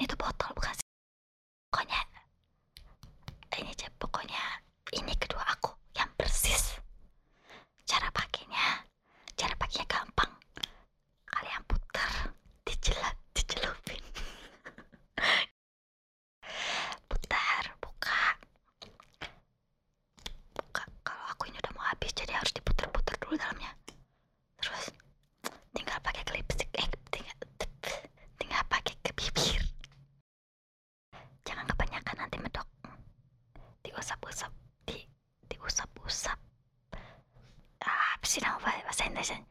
に飛ばったの的人。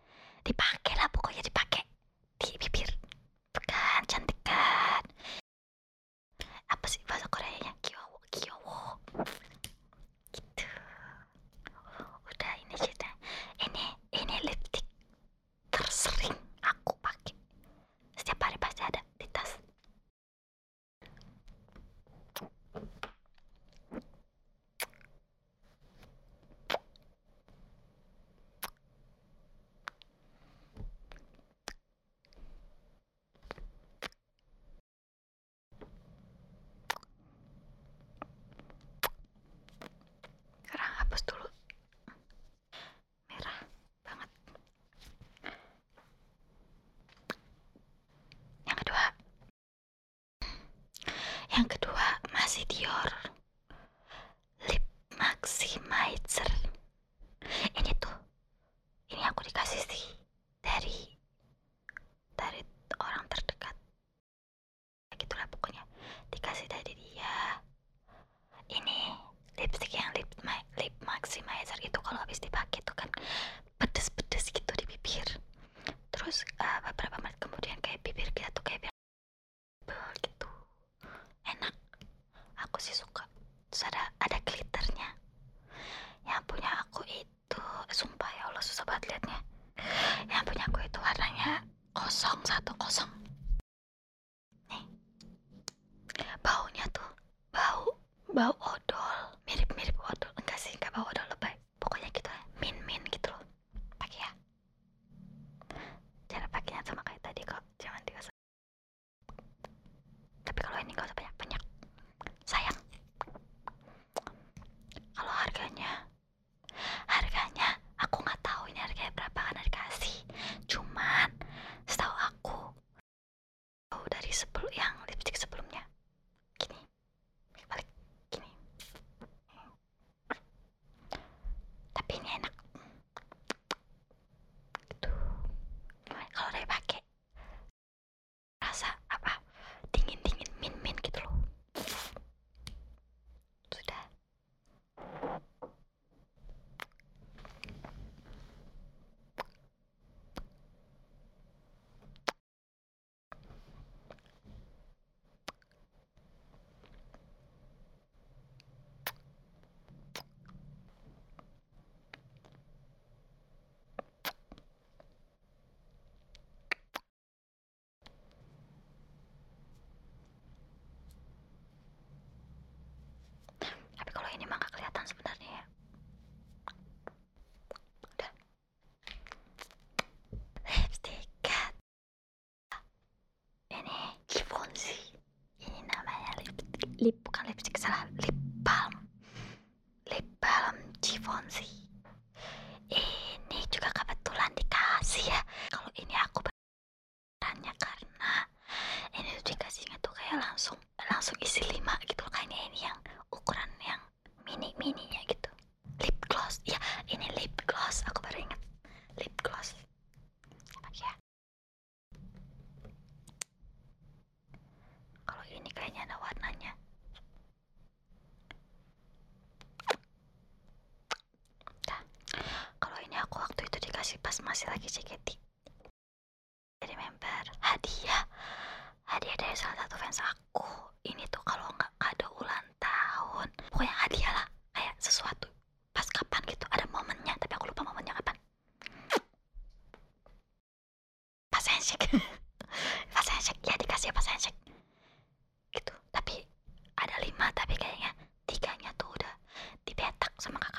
yang kedua masih Dior. masih pas masih lagi JKT jadi member hadiah. Hadiah dari salah satu fans aku. Ini tuh kalau nggak kado ulang tahun. Pokoknya hadiah lah kayak sesuatu. Pas kapan gitu ada momennya tapi aku lupa momennya kapan. Pas handshake. Pas handshake ya dikasih ya pas handshake. Gitu tapi ada lima tapi kayaknya tiganya tuh udah dipetak sama kakak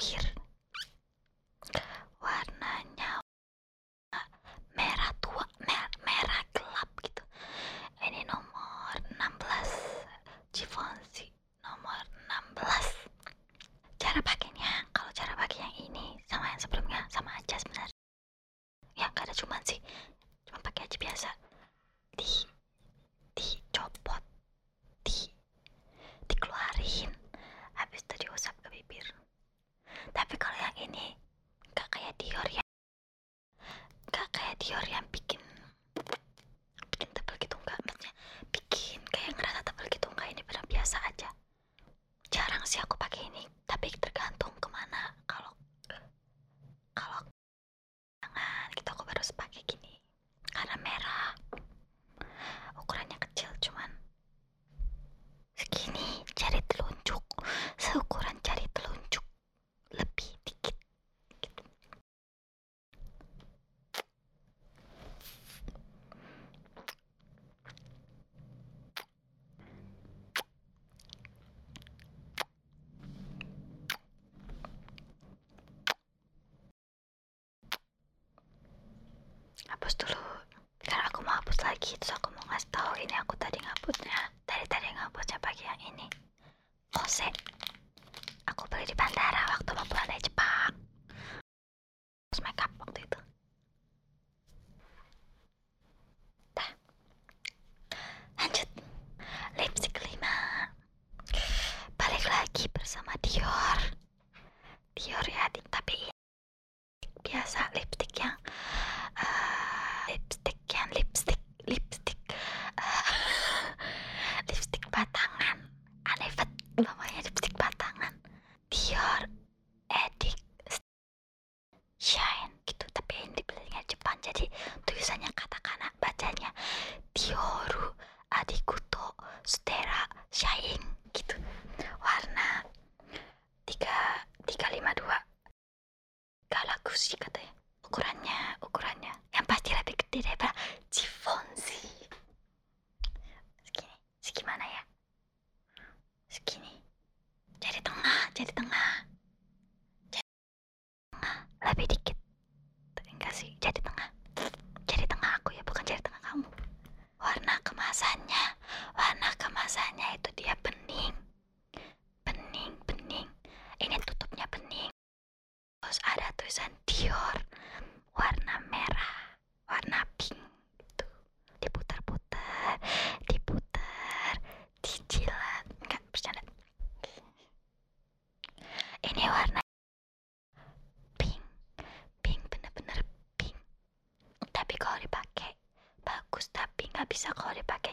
subir. jadi tengah esa gore para que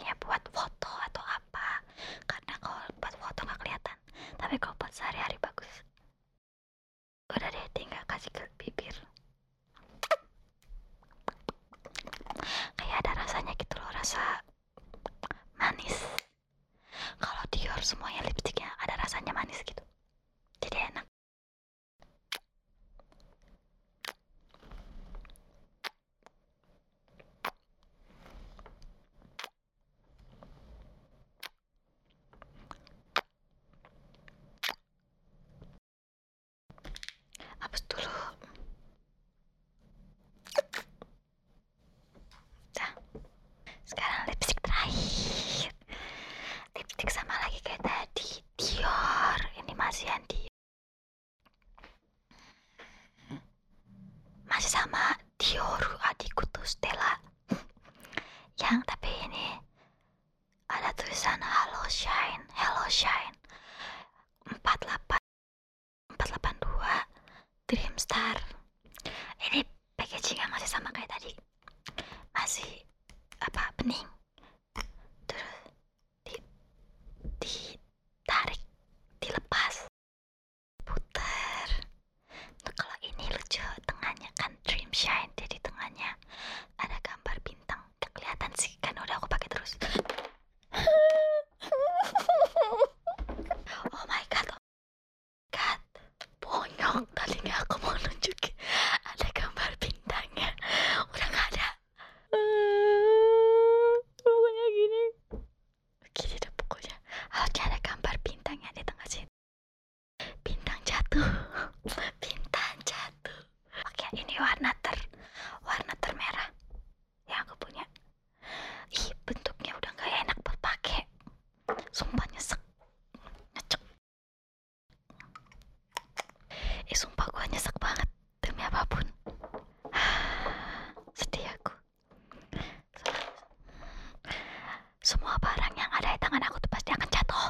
semua barang yang ada di tangan aku tuh pasti akan jatuh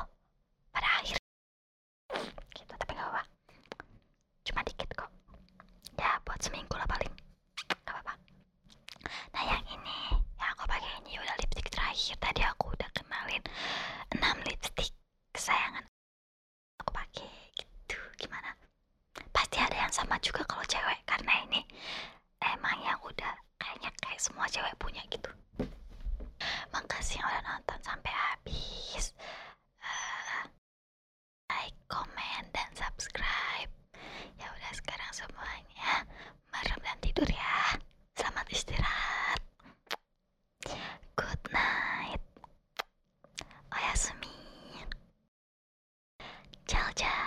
pada akhir. Gitu tapi gak apa cuma dikit kok. Ya buat seminggu lah paling. Gak apa-apa. Nah yang ini yang aku pakai ini udah lipstick terakhir. Tadi aku udah kenalin 6 lipstick kesayangan aku pakai. Gitu gimana? Pasti ada yang sama juga kalau cewek karena ini emang yang udah kayaknya kayak semua cewek punya gitu makasih yang udah nonton sampai habis. Uh, like, comment dan subscribe. Ya udah sekarang semuanya merem dan tidur ya. Selamat istirahat. Good night. Oh Oyasumi ciao ciao.